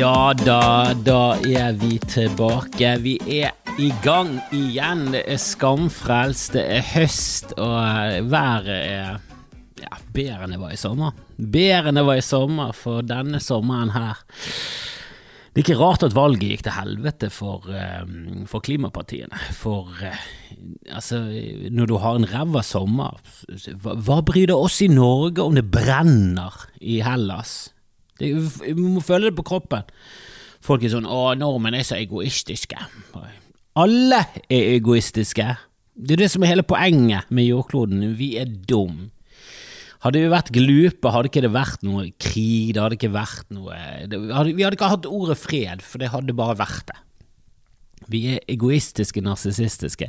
Ja da, da er vi tilbake. Vi er i gang igjen. Det er skamfrelst, det er høst, og været er ja, bedre enn det var i sommer. Bedre enn det var i sommer, for denne sommeren her Det er ikke rart at valget gikk til helvete for, um, for klimapartiene. For uh, altså, når du har en ræva sommer, hva, hva bryr det oss i Norge om det brenner i Hellas? Vi må føle det på kroppen. Folk er sånn 'Å, nordmenn er så egoistiske'. Alle er egoistiske. Det er det som er hele poenget med jordkloden. Vi er dum. Hadde vi vært glupe, hadde ikke det vært noe krig, det hadde ikke vært noe hadde, Vi hadde ikke hatt ordet fred, for det hadde bare vært det. Vi er egoistiske, narsissistiske,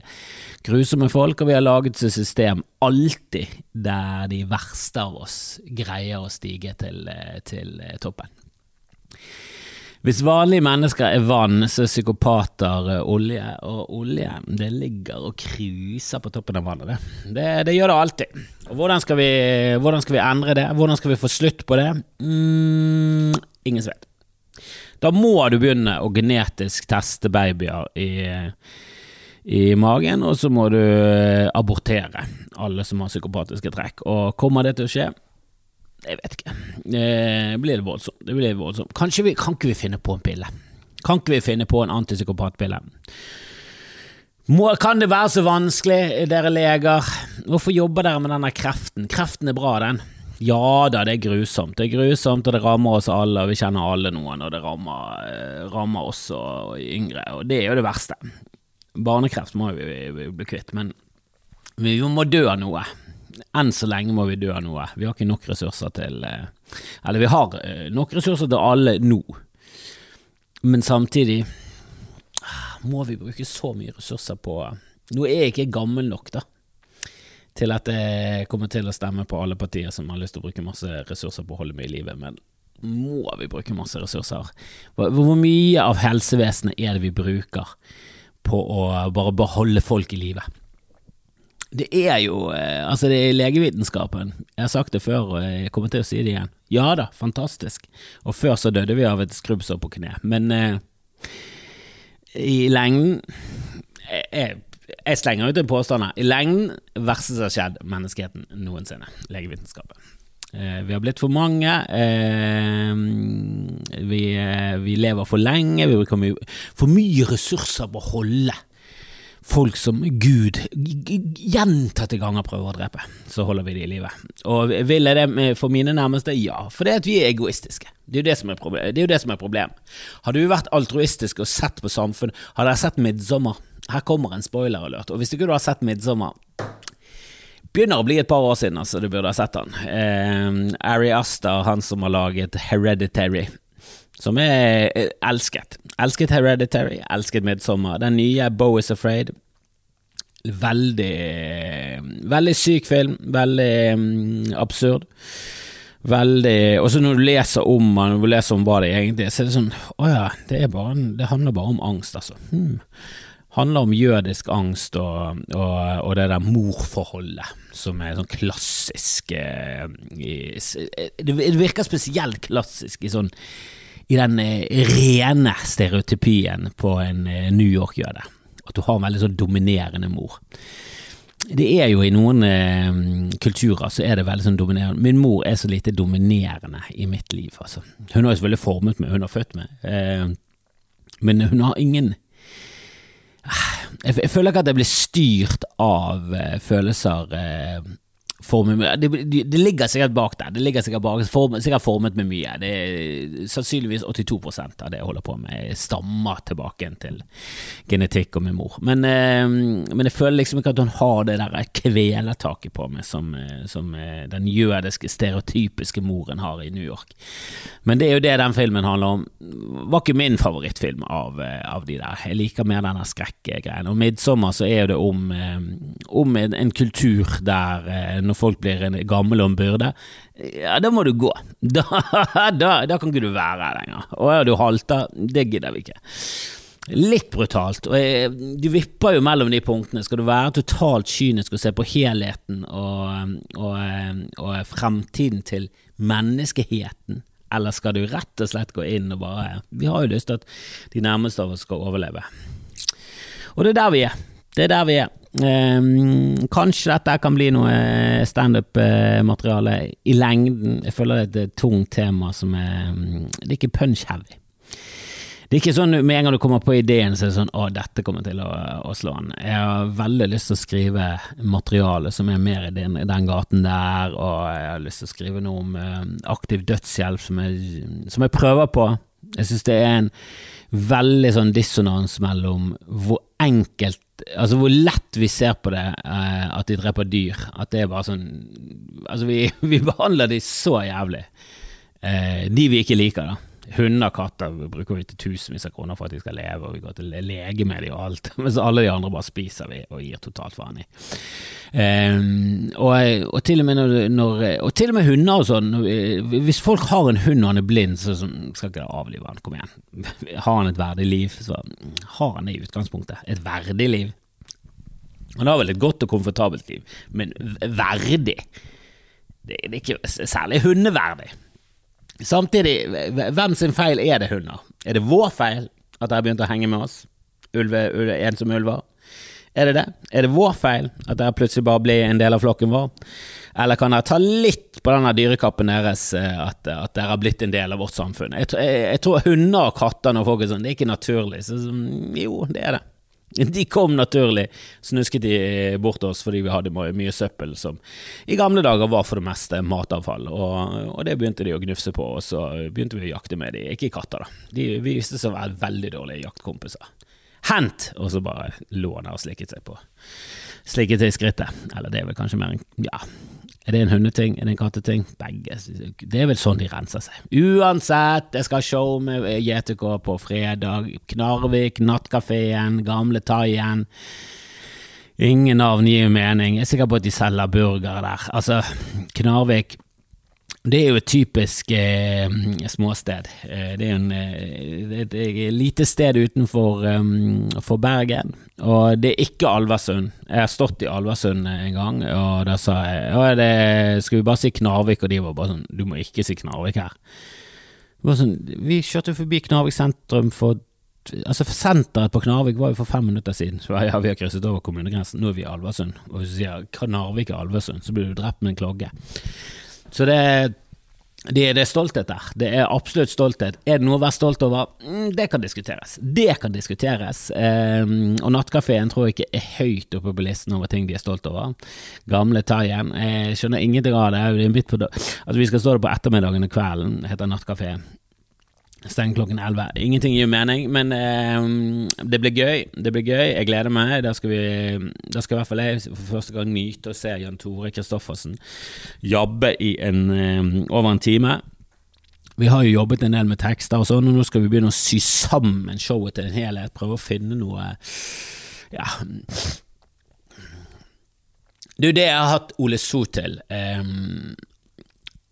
grusomme folk, og vi har laget et system alltid der de verste av oss greier å stige til, til toppen. Hvis vanlige mennesker er vann, så er psykopater olje, og olje det ligger og kruser på toppen av vannet. Det, det, det gjør det alltid. Og hvordan skal, vi, hvordan skal, vi, endre det? Hvordan skal vi få slutt på det? Mm, ingen vet. Da må du begynne å genetisk teste babyer i, i magen, og så må du abortere alle som har psykopatiske trekk. Og kommer det til å skje? Jeg vet ikke. Det blir litt voldsomt. Det blir voldsomt. Kanskje vi, kan ikke vi finne på en pille? Kan ikke vi finne på en antipsykopatpille? Må, kan det være så vanskelig, dere leger? Hvorfor jobber dere med denne kreften? Kreften er bra, den. Ja da, det er grusomt. Det er grusomt, og det rammer oss alle, og vi kjenner alle noen, og det rammer, eh, rammer oss og yngre, og det er jo det verste. Barnekreft må vi, vi bli kvitt, men vi må dø av noe. Enn så lenge må vi dø av noe. Vi har ikke nok ressurser til eh, Eller vi har eh, nok ressurser til alle nå, men samtidig ah, må vi bruke så mye ressurser på Nå er jeg ikke gammel nok, da til at jeg kommer til å stemme på alle partier som har lyst til å bruke masse ressurser på å holde meg i live, men må vi bruke masse ressurser? Hvor mye av helsevesenet er det vi bruker på å bare beholde folk i live? Det er jo eh, Altså, det er legevitenskapen. Jeg har sagt det før, og jeg kommer til å si det igjen. Ja da, fantastisk. Og før så døde vi av et skrubbsår på kne, men eh, i lengden jeg, jeg slenger ut en påstand her. I lengden verste som har skjedd menneskeheten noensinne. Legevitenskapen. Eh, vi har blitt for mange. Eh, vi, eh, vi, lever for lenge. Vi bruker mye, for mye ressurser på å holde folk som Gud gjentatte ganger prøver å drepe. Så holder vi det i live. Og vil jeg det for mine nærmeste? Ja, for det at vi er egoistiske. Det er jo det som er, problem. problemet. Hadde vi vært altruistiske og sett på samfunnet, hadde jeg sett Midtsommer her kommer en spoiler-alert. Og hvis ikke du har sett 'Midtsommer' Begynner å bli et par år siden, altså. Du burde ha sett han. Eh, Ari Aster, han som har laget 'Hereditary', som er eh, elsket. Elsket 'Hereditary', elsket 'Midtsommer'. Den nye 'Bo is Afraid'. Veldig Veldig syk film. Veldig um, absurd. Veldig Og så når du leser om når du leser om hva det egentlig er, så er det sånn Å ja, det, bare, det handler bare om angst, altså. Hmm handler om jødisk angst og, og, og det der morforholdet, som er sånn klassisk eh, Det virker spesielt klassisk i sånn i den eh, rene stereotypien på en eh, New York-jøde. At du har en veldig sånn dominerende mor. Det er jo i noen eh, kulturer så er det veldig sånn dominerende. Min mor er så lite dominerende i mitt liv, altså. Hun har jo selvfølgelig formet meg, hun har født meg, eh, men hun har ingen jeg, føler ikke at jeg blir styrt av uh, følelser uh, formet det, det, ligger sikkert bak der. Det ligger sikkert, bak, form, sikkert formet med mye. Det er sannsynligvis 82% av det jeg holder på med, stammer tilbake til genetikk og min mor. Men, eh, men, jeg føler liksom ikke at hun har det der kvelertaket på meg som, eh, som eh, den jødiske, stereotypiske moren har i New York. Men det er jo det den filmen handler om. Var ikke min favorittfilm av, eh, av de der. Jeg liker mer denne skrekkgreien. Og 'Midsommer' så er det om, om en, en kultur der når folk blir en gammel og en byrde, ja, da må du gå. Da, da, da kan ikke du være her lenger. Og er du halter, det gidder vi ikke. Litt brutalt. og Du vipper jo mellom de punktene. Skal du være totalt kynisk og se på helheten og, og, og fremtiden til menneskeheten, eller skal du rett og slett gå inn og bare Vi har jo lyst til at de nærmeste av oss skal overleve. Og det er der vi er. Det er der vi er. Um, kanskje dette kan bli noe standup-materiale i lengden. Jeg føler det er et tungt tema som er Det er ikke punch-heavy. Det er ikke sånn med en gang du kommer på ideen, så er det sånn å, dette kommer til å, å slå an. Jeg har veldig lyst til å skrive materiale som er mer i den, den, gaten der, og jeg har lyst til å skrive noe om uh, aktiv dødshjelp som jeg, som jeg prøver på. Jeg syns det er en veldig sånn dissonans mellom hvor enkelt Altså hvor lett vi ser på det eh, at de dreper dyr. At det er bare sånn Altså, vi, vi behandler de så jævlig. Eh, de vi ikke liker, da. Hunder og katter bruker vi til tusenvis av kroner for at de skal leve, og vi går til lege med dem og alt, mens alle de andre bare spiser vi og gir totalt faen i. Um, og, og, til og med når, når, og til og med hunder og sånn, hvis folk har en hund og han er blind, så, så skal ikke avlive han, kom igjen. Har han et verdig liv, så har han det i utgangspunktet. Et verdig liv. Han har vel et godt og komfortabelt liv, men verdig det, det er ikke særlig hundeverdig. Samtidig, hvem sin feil er det hunder? Er det vår feil at dere begynt å henge med oss, ulve, ulve, ensomme ulver? Er det det? Er det vår feil at dere plutselig bare blir en del av flokken vår? Eller kan dere ta litt på denne dyrekappen deres, eh, at, at dere har blitt en del av vårt samfunn? Jeg, jeg, jeg tror hunder og katter når folk er sånn, det er ikke naturlig. Så, jo, det er det. De kom naturlig, snusket de bort oss fordi vi hadde mye søppel som i gamle dager var for det meste matavfall, og, og det begynte de å gnufse på, og så begynte vi å jakte med de, ikke katter da. De viste seg å være veldig dårlige jaktkompiser. Hent! Og så bare lå han der og slikket seg på Slikket seg i skrittet. Eller det er vel kanskje mer en ja, er det en hundeting? Er det en katteting? Begge. Det er vel sånn de renser seg. Uansett, jeg skal ha show med JTK på fredag. Knarvik, Nattkafeen, Gamle Thaien. Ingen navn gir mening. Jeg er sikker på at de selger burgere der. Altså, Knarvik det er jo et typisk eh, småsted. Eh, det er en, det et, et lite sted utenfor um, Bergen, og det er ikke Alversund. Jeg har stått i Alversund en gang, og da sa jeg det, skal vi bare si Knarvik, og de var bare sånn du må ikke si Knarvik her. Sånn, vi kjørte forbi Knarvik sentrum for Altså Senteret på Knarvik var jo for fem minutter siden. Så ja, vi har krysset over kommunegrensen. Nå er vi i Alversund. Og hvis du sier Knarvik er Alversund, så blir du drept med en klogge. Så det, det, det er stolthet der. Det er absolutt stolthet. Er det noe å være stolt over? Mm, det kan diskuteres. Det kan diskuteres. Um, og Nattkafeen tror jeg ikke er høyt oppe på listen over ting de er stolt over. Gamle Taien. Jeg skjønner ingenting av det. det er altså, vi skal stå der på ettermiddagen og kvelden, heter Nattkafé. Steng klokken elleve. Ingenting gir mening, men eh, det blir gøy. Det blir gøy, Jeg gleder meg. Da skal, vi, da skal i hvert fall jeg for første gang nyte å se Jan Tore Kristoffersen jabbe i en, eh, over en time. Vi har jo jobbet en del med tekster og sånn, og nå skal vi begynne å sy sammen showet til en helhet. Prøve å finne noe Ja Du, det jeg har hatt Ole So til eh,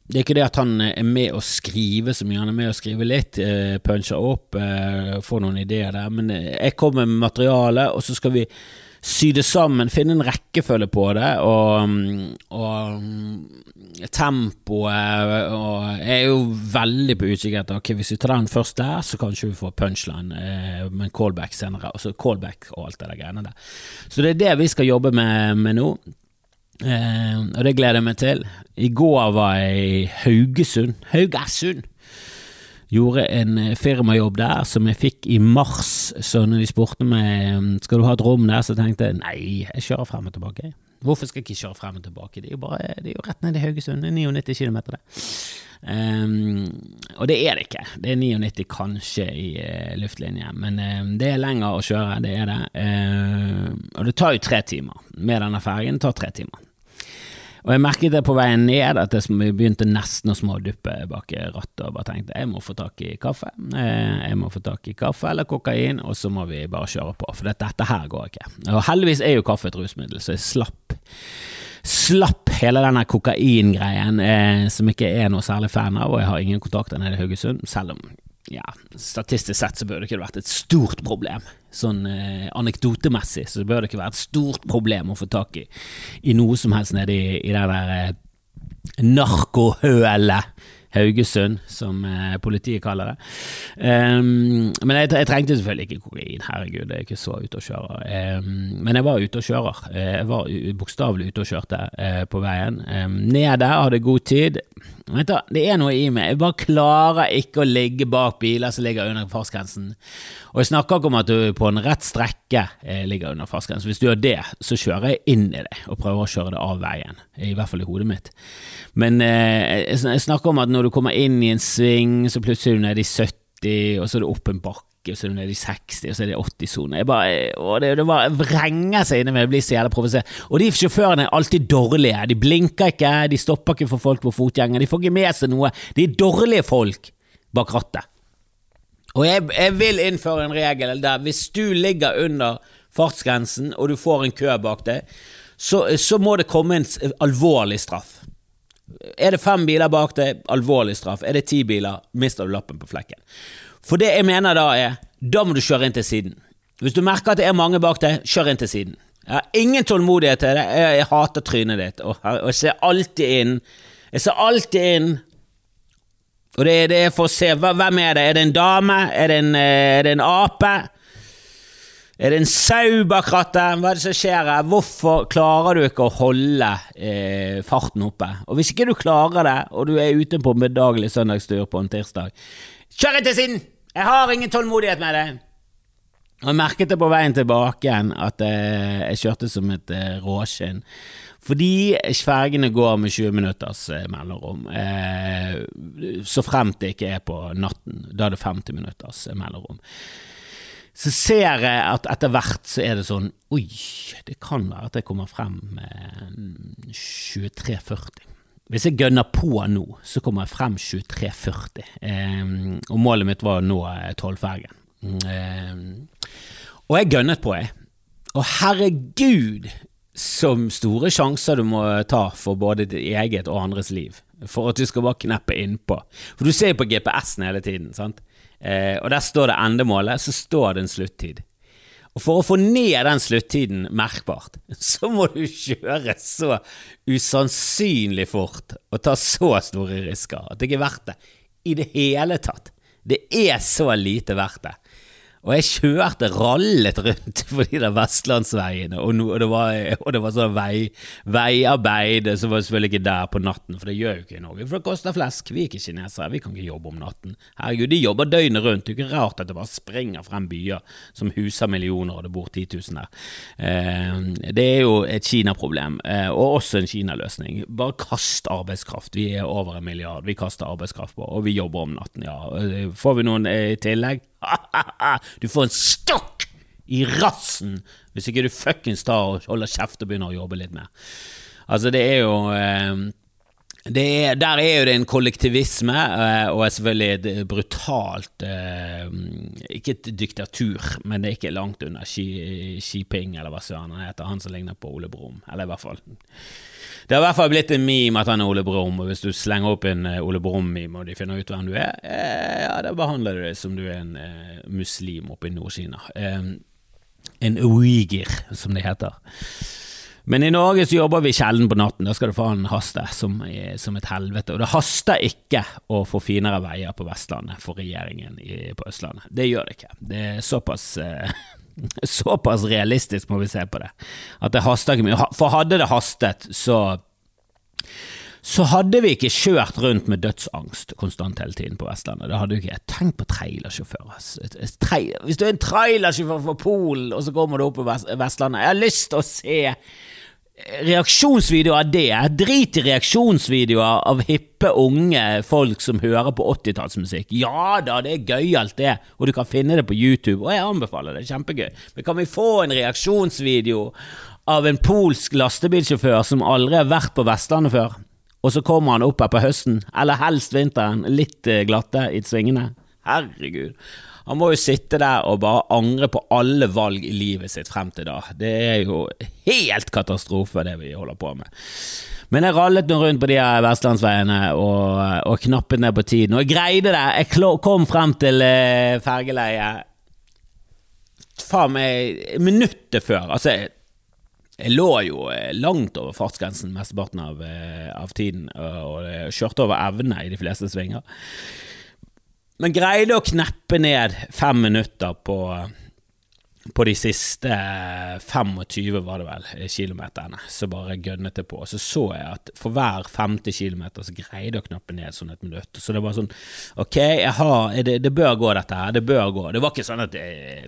det er ikke det at han er med å skrive så mye, han er med å skrive litt, eh, puncher opp, eh, får noen ideer der, men eh, jeg kommer med materiale, og så skal vi sy det sammen, finne en rekkefølge på det, og, og mm, tempoet og Jeg er jo veldig på utkikk etter ok, hvis vi tar den først der, så kanskje vi får punchline, eh, men callback senere. Altså callback og alt det der greiene der. Så det er det vi skal jobbe med, med nå. Eh, og det gleder jeg meg til. I går var jeg i Haugesund. Haugesund! Gjorde en eh, firmajobb der som jeg fikk i mars. Så når de spurte meg mm, skal du ha et rom der, så tenkte jeg nei, jeg kjører frem og tilbake. Hvorfor skal jeg ikke kjøre frem og tilbake? Det er jo, bare, det er jo rett ned i Haugesund. Det er 99 km, det. Um, og det er det ikke. Det er 99 kanskje i uh, luftlinje, men uh, det er lenger å kjøre. Det er det. Uh, og det tar jo tre timer. Med denne fergen tar tre timer. Og jeg merket det på veien ned at jeg begynte nesten å småduppe bak rattet og bare tenkte jeg må få tak i kaffe. Eh, jeg må få tak i kaffe eller kokain, og så må vi bare kjøre på, for dette, dette her går ikke. Og heldigvis er jo kaffe et rusmiddel, så jeg slapp slapp hele denne kokaingreien, eh, som ikke er noe særlig fan av, og jeg har ingen kontakter nede i Haugesund, selv om ja, statistisk sett så burde det ikke vært et stort problem. Sånn eh, anekdotemessig så bør det ikke være et stort problem å få tak i, i noe som helst nede i, i det der eh, narkohølet Haugesund, som eh, politiet kaller det. Um, men jeg, jeg, trengte selvfølgelig ikke kokain, herregud, det er ikke så ute og kjører. Um, men jeg var ute og kjører. Eh, jeg var bokstavelig ute og kjørte uh, på veien. Um, nede, hadde god tid. Vet du, det er noe i meg, jeg bare klarer ikke å ligge bak biler som ligger under fartsgrensen. Og jeg snakker ikke om at du på en rett strekke eh, ligger under fartsgrensen. Hvis du gjør det, så kjører jeg inn i det og prøver å kjøre det av veien, i hvert fall i hodet mitt. Men eh, jeg snakker om at når du kommer inn i en sving, så plutselig er du nede i 70, og så er det opp en bakke og så er det nede i 60, og så er det 80-sone. Det, det bare vrenger seg inni meg, jeg blir så jævla provosert. Og de sjåførene er alltid dårlige. De blinker ikke, de stopper ikke for folk på fotgjenger, de får ikke med seg noe. De er dårlige folk bak rattet. Og jeg, jeg vil innføre en regel der hvis du ligger under fartsgrensen og du får en kø bak deg, så, så må det komme en alvorlig straff. Er det fem biler bak deg, alvorlig straff. Er det ti biler, mister du lappen på flekken. For det jeg mener da er, da må du kjøre inn til siden. Hvis du merker at det er mange bak deg, kjør inn til siden. Jeg har ingen tålmodighet til det. Jeg, jeg hater trynet ditt, og, og, jeg ser alltid inn. Jeg ser alltid inn, og det, det er for å se hvem er det Er det en dame? Er det en, er det en ape? Er det en sau bak rattet? Hva er det som skjer her? Hvorfor klarer du ikke å holde eh, farten oppe? Og hvis ikke du klarer det, og du er ute på beddagelig søndagstur på en tirsdag, kjør til siden! Jeg har ingen tålmodighet med det! Og jeg merket det på veien tilbake igjen at eh, jeg kjørte som et eh, råskinn. Fordi fergene går med 20 minutters eh, mellomrom, så fremt det ikke er på natten. Da er det 50 minutters mellomrom så ser jeg at etter hvert så er det sånn Oi, det kan være at jeg kommer frem med 23.40. Hvis jeg gønner på nå, så kommer jeg frem 23.40. Eh, og målet mitt var å nå Tollfergen. Eh, og jeg gønnet på, jeg. Og herregud, som store sjanser du må ta for både ditt eget og andres liv. For at du skal bare kneppe innpå. For du ser jo på GPS-en hele tiden. sant? Eh, og der står det endemålet, så står det en sluttid. Og for å få ned den sluttiden merkbart, så må du kjøre så usannsynlig fort og ta så store risker at det ikke er verdt det i det hele tatt. Det er så lite verdt det. Og jeg kjørte rallet rundt på de der vestlandsveiene, og, no, og, det var, og det var sånn vei, veiarbeid som var selvfølgelig ikke der på natten, for det gjør jo ikke i Norge, for det koster flesk. Vi er ikke kinesere, vi kan ikke jobbe om natten. Herregud, de jobber døgnet rundt, det er ikke rart at det bare springer frem byer som huser millioner, og det bor 10 000 der. Eh, det er jo et Kina-problem, eh, og også en Kina-løsning. Bare kast arbeidskraft. Vi er over en milliard, vi kaster arbeidskraft på, og vi jobber om natten, ja. Får vi noen i tillegg? Du får en stokk i rassen hvis ikke du fuckings tar og holder kjeft og begynner å jobbe litt mer. Altså, det er jo eh, er, der er jo det en kollektivisme, eh, og er selvfølgelig et brutalt eh, Ikke et diktatur, men det er ikke langt under Xi, Xi Ping, eller hva søren han heter, han som ligner på Ole Brumm. Eller i hvert fall det har i hvert fall blitt en meme at han er Ole Brumm, og hvis du slenger opp en Ole Brumm-meme og de finner ut hvem du er, eh, ja, da behandler du deg som du er en muslim oppe i Nord-Kina. En uiger, som det heter. Men i Norge så jobber vi sjelden på natten, da skal det faen haste som, som, et helvete. Og det haster ikke å få finere veier på Vestlandet for regjeringen i, på Østlandet. Det gjør det ikke. Det er såpass eh, såpass realistisk må vi se på det. At det haster ikke mye. For hadde det hastet, så så hadde vi ikke kjørt rundt med dødsangst konstant hele tiden på Vestlandet. Det hadde vi ikke. Tenk på trailersjåfør. Hvis du er en trailersjåfør fra Polen, og så kommer du opp på Vestlandet Jeg har lyst til å se reaksjonsvideoer av det. Drit i reaksjonsvideoer av hippe, unge folk som hører på 80-tallsmusikk. Ja da, det er gøyalt, det, og du kan finne det på YouTube, og jeg anbefaler det. Kjempegøy. Men kan vi få en reaksjonsvideo av en polsk lastebilsjåfør som aldri har vært på Vestlandet før, og så kommer han opp her på høsten, eller helst vinteren, litt eh, glatte i svingene? Herregud. Han må jo sitte der og bare angre på alle valg i livet sitt frem til da. Det er jo helt katastrofe, det vi holder på med. Men jeg rallet nå rundt på de her vestlandsveiene og, og, knappet ned på tiden, og jeg greide det. Jeg kom frem til eh, fergeleiet faen meg minuttet før. Altså, jeg lå jo eh, langt over fartsgrensen mesteparten av, eh, av tiden, og og kjørte over evne i de fleste svinger. Men greide å kneppe ned fem minutter på, på de siste 25, var det vel, kilometerne. Så bare gønnet det på. Så så jeg at for hver 50 kilometer så greide jeg å knappe ned sånn et minutt. Så det var sånn Ok, jeg har, det, det bør gå, dette her. Det bør gå. Det var ikke sånn at jeg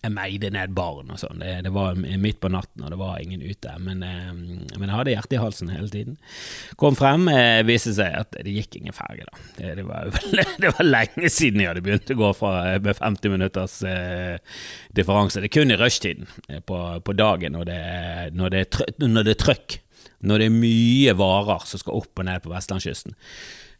jeg meide ned barn og sånn. Det, det, var midt på natten, og det var ingen ute. Men, eh, men jeg hadde hjertet i halsen hele tiden. Kom frem, eh, viste seg at det gikk ingen ferge, da. Det, det, var, det, var, lenge siden jeg hadde begynt å gå fra, med 50 minutters eh, differanse. Det er kun i rushtiden eh, på, på, dagen når det, når det er trøkk. Når det er mye varer som skal opp og ned på vestlandskysten.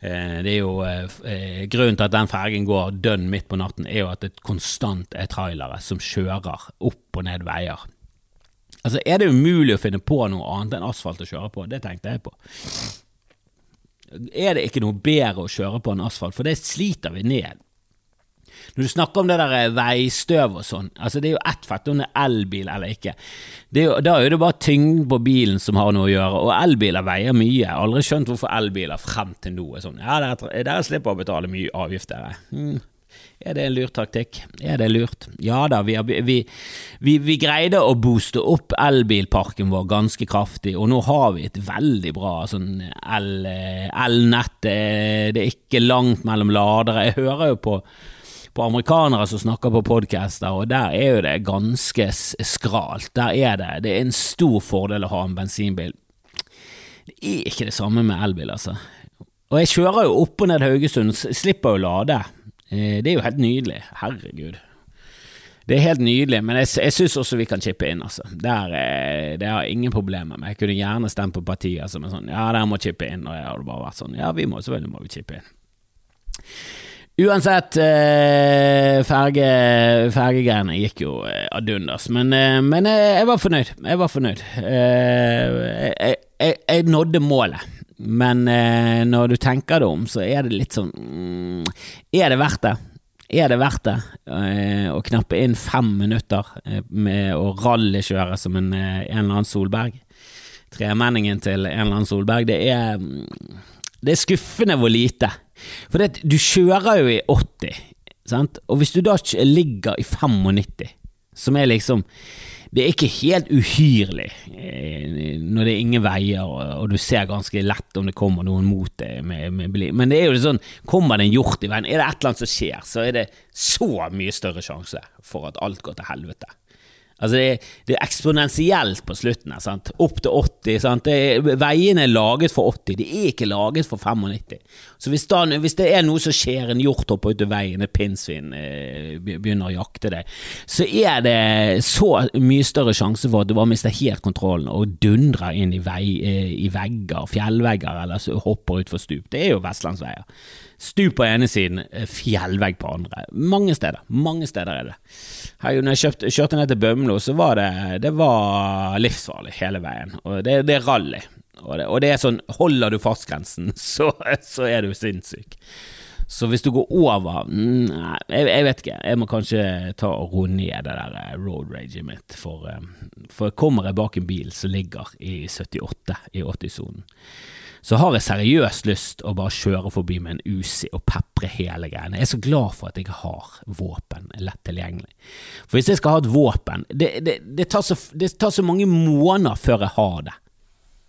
Eh, det er jo eh, eh, Grunnen til at den fergen går dønn midt på natten, er jo at det konstant er trailere som kjører opp og ned veier. Altså, Er det umulig å finne på noe annet enn asfalt å kjøre på? Det tenkte jeg på. Er det ikke noe bedre å kjøre på enn asfalt? For det sliter vi ned. Når du snakker om det der eh, veistøv og sånn, altså det er jo ett fett om det er elbil eller ikke. Er jo, da er jo det bare tyngden på bilen som har noe å gjøre, og elbiler veier mye. Jeg har aldri skjønt hvorfor elbiler frem til nå er sånn. Ja, dere, dere slipper å betale mye avgifter. Hmm. Er det en lur taktikk? Er det lurt? Ja da, vi, vi, vi, vi, greide å booste opp elbilparken vår ganske kraftig, og nå har vi et veldig bra sånn elnett. El det er ikke langt mellom ladere. Jeg hører jo på på amerikanere som snakker på podcaster, og der er jo det ganske skralt. Der er det Det er en stor fordel å ha en bensinbil. Det er ikke det samme med elbil, altså. Og jeg kjører jo opp og ned Haugesund, slipper å lade. Eh, det er jo helt nydelig. Herregud. Det er helt nydelig, men jeg, jeg syns også vi kan chippe inn, altså. Der, eh, det har jeg ingen problemer med. Jeg kunne gjerne stemt på partier som er sånn ja, der må chippe inn, og jeg hadde bare vært sånn ja, vi må selvfølgelig må vi chippe inn. Uansett, eh, ferge, fergegreiene gikk jo eh, ad undas, men, eh, men jeg var fornøyd. Jeg var fornøyd. Jeg, jeg, jeg nådde målet. Men når du tenker det om, så er det litt sånn mm, Er det verdt det? Er det verdt det å knappe inn fem minutter med å rallykjøre som en, en eller annen Solberg? Tremenningen til en eller annen Solberg. Det er, mm, det er skuffende hvor lite. For det, du kjører jo i 80, sant? og hvis du da ligger i 95, som er liksom det er ikke helt uhyrlig eh, når det er ingen veier og, du ser ganske lett om det kommer noen mot deg. Med, med, men det er jo sånn, kommer det en hjort i veien, er det et eller annet som skjer, så er det så mye større sjanse for at alt går til helvete. Altså det, er, det er eksponentielt på slutten. her, sant? Opp til 80. Sant? Er, veiene er laget for 80, de er ikke laget for 95. Så hvis, da, hvis det er noe som skjer, en hjort hopper ut av veien, et pinnsvin eh, begynner å jakte deg, så er det så mye større sjanse for at du bare mister helt kontrollen og dundrer inn i, vei, eh, i vegger, fjellvegger, eller så hopper utfor stup. Det er jo vestlandsveier. Stup på ene siden, eh, fjellvegg på andre. Mange steder. Mange steder er det. Her, når jeg kjøpte, kjørte ned til Bømlo, så var det, det var livsfarlig hele veien. Og det, det er rally. Og det, og det, er sånn, holder du fartsgrensen, så, så er du sinnssyk. Så hvis du går over mm, Nei, jeg, jeg, vet ikke. Jeg må kanskje ta og roe ned det der eh, road raget mitt. For, eh, for kommer jeg bak en bil som ligger i 78 i 80-sonen, så har jeg seriøst lyst å bare kjøre forbi med en Uzi og pepre hele greiene. Jeg er så glad for at jeg har våpen lett tilgjengelig. For hvis jeg skal ha et våpen Det, det, det, tar, så, det tar, så, mange måneder før jeg har det,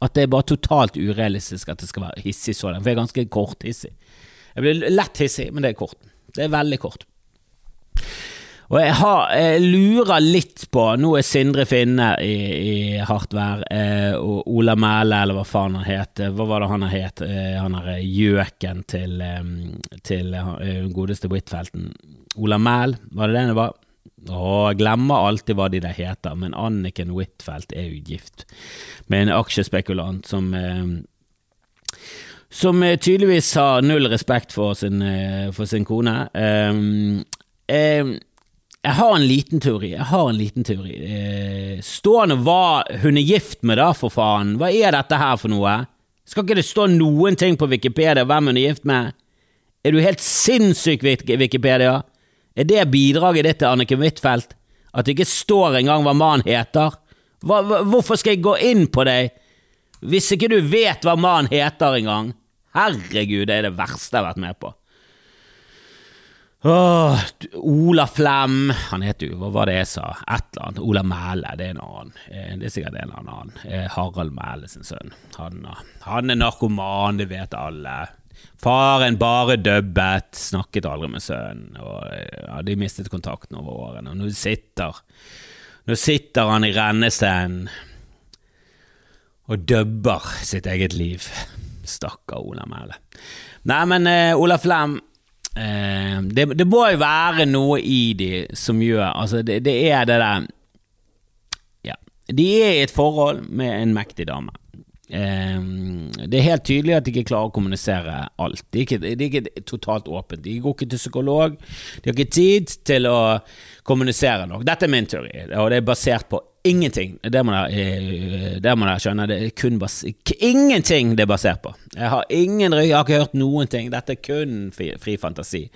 at det er bare totalt urealistisk at det skal være hissig sådan, for jeg er ganske korthissig. Jeg blir lett hissig, men det er kort. Det er veldig kort. Og jeg, har, jeg, lurer litt på Nå er Sindre Finne i, i hardt vær, eh, og Ola Mæle, eller hva faen han het. Hva var det han het? Eh, han derre gjøken til, eh, til eh, godeste Huitfeldten. Ola Mæl, var det det det var? Å, jeg glemmer alltid hva de der heter, men Anniken Huitfeldt er jo gift med en aksjespekulant som eh, som tydeligvis har null respekt for sin, eh, for sin kone. Um, um, jeg har en liten teori. Jeg har en liten teori. Eh, stående hva hun er gift med, da, for faen. Hva er dette her for noe? Skal ikke det stå noen ting på Wikipedia hvem hun er gift med? Er du helt sinnssyk, Wikipedia? Er det bidraget ditt til Anniken Huitfeldt? At det ikke står engang hva mannen heter, Hva, hvorfor skal jeg gå inn på deg hvis ikke du vet hva mannen heter engang? Herregud, det er det verste jeg har vært med på. Åh, Ola Flem Han heter jo Hva var det jeg sa? Et eller annet. Ola Mæle, det er en annen. Eh, det er sikkert en eller annen. Eh, Harald Mæle sin sønn. Han, han er narkoman, det vet alle. Faren bare dubbet, snakket aldri med sønnen. Og ja, De mistet kontakten over årene. Og nå sitter Nå sitter han i rennesteinen og dubber sitt eget liv. Stakkar Ola Mæle. Nei, men Ola Flem uh, det, det, må jo være noe i de som gjør Altså, det, det er det der Ja. De er i et forhold med en mektig dame. Um, det er helt tydelig at de ikke klarer å kommunisere alt. De er ikke, de er ikke totalt åpent. De går ikke til psykolog. De har ikke tid til å kommunisere nok. Dette er min teori, og det er basert på ingenting. Det må dere, eh, skjønne. Det er kun bas ingenting det er basert på. Jeg har, ingen, jeg har ikke hørt noen ting. Dette er kun fri, fri fantasi.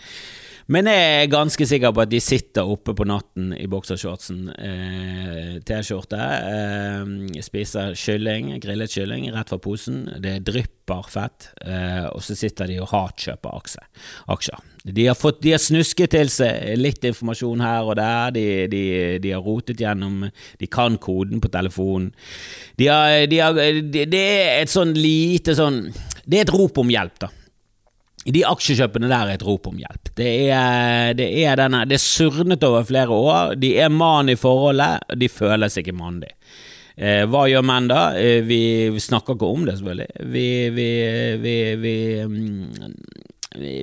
Men jeg er ganske sikker på at de sitter oppe på natten i boksershortsen, eh, T-skjorte, eh, spiser kylling, grillet kylling rett fra posen. Det drypper fett, eh, og så sitter de og hatkjøper aksjer. De har, fått, de har snusket til seg litt informasjon her og der, de, de, de har rotet gjennom De kan koden på telefonen. De har, de det er et sånn lite sånn Det er et rop om hjelp, da. De aksjekjøpene der er et rop om hjelp. Det er, det er, denne, det er surnet over flere år. De er mann i forholdet, de føles ikke mandig. Eh, hva gjør menn da? Eh, vi, vi, snakker ikke om det, selvfølgelig. Vi, vi,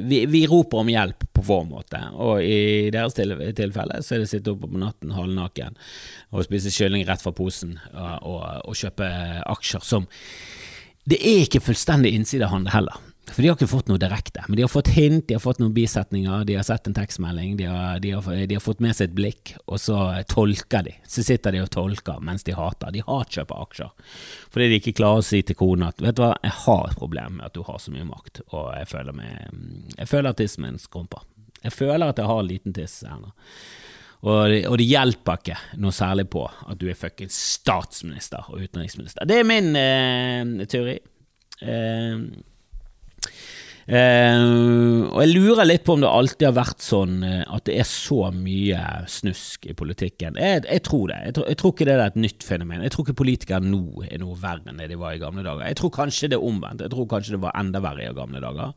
vi, vi roper om hjelp på vår måte, og i deres tilfelle så er det å sitte oppe på natten halvnaken og spise kylling rett fra posen og, og, og kjøpe aksjer som Det er ikke fullstendig innsidehandel heller. For de har ikke fått noe direkte, men de har fått hint, de har fått noen bisetninger, de har sett en tekstmelding, de har, de har, de har fått med seg et blikk, og så tolker de. Så sitter de og tolker mens de hater. De hatkjøper aksjer. Fordi de ikke klarer å si til kona at vet du hva, jeg har et problem med at du har så mye makt, og jeg føler, meg, jeg føler at tissen min skrumper. Jeg føler at jeg har en liten tiss, Erna. Og det, og det, hjelper ikke noe særlig på at du er fuckings statsminister og utenriksminister. Det er min eh, teori. Eh, Uh, og jeg lurer litt på om det alltid har vært sånn uh, at det er så mye snusk i politikken. Jeg, jeg tror det. Jeg tror, jeg tror, ikke det er et nytt fenomen. Jeg tror ikke politikere nå er noe verre enn det de var i gamle dager. Jeg tror kanskje det er omvendt. Jeg tror kanskje det var enda verre i gamle dager.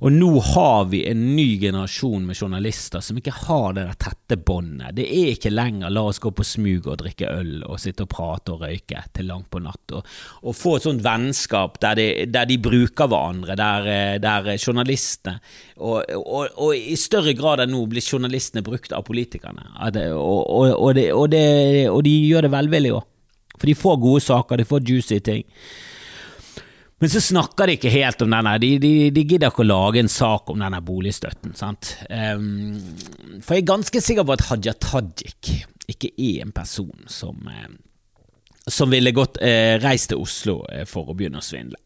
Og nå har vi en ny generasjon med journalister som ikke har det der tette båndet. Det er ikke lenger 'la oss gå på smug og drikke øl og sitte og prate og røyke til langt på natt'. Og, og få et sånt vennskap der de, der de bruker hverandre, der, der journalistene og, og, og, i større grad enn nå blir journalistene brukt av politikerne. Og, det, og de gjør det velvillig òg. For de får gode saker, de får juicy ting. Men så snakker de ikke helt om denne, de, de, de gidder ikke å lage en sak om denne boligstøtten. sant? Um, for jeg er ganske sikker på at Haja Tajik ikke er en person som, uh, som ville gått uh, reist til Oslo uh, for å begynne å svindle.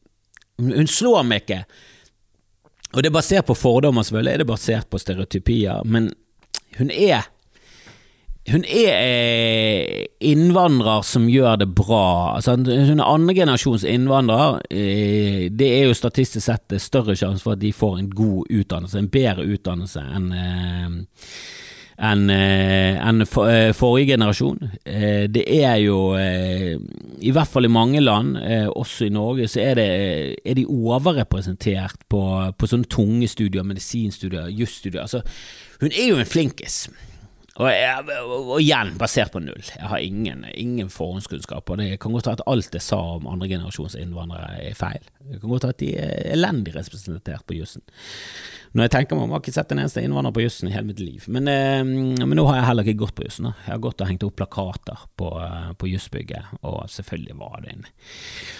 Hun slår meg ikke, og det er basert på fordommer, selvfølgelig, det er basert på stereotypier, men hun er hun er eh, innvandrer som gjør det bra. Altså, hun er andregenerasjons innvandrer. Eh, det er jo statistisk sett større sjanse for at de får en god utdannelse, en bedre utdannelse enn eh, enn en forrige generasjon. Det er jo, i hvert fall i mange land, også i Norge, så er, det, er de overrepresentert på, på sånne tunge studier, medisinstudier, jusstudier. Altså, hun er jo en flinkis. Og, og, igjen, basert på null. Jeg har ingen, ingen forhåndskunnskap. Og det kan godt være at alt jeg sa om andregenerasjons innvandrere er feil. Det kan godt være at de er elendig representert på jussen. Når jeg tenker meg om, har ikke sett en eneste innvandrer på jussen i hele mitt liv. Men, eh, men, nå har jeg heller ikke gått på jussen. Jeg har gått og hengt opp plakater på, eh, på jussbygget, og selvfølgelig var det en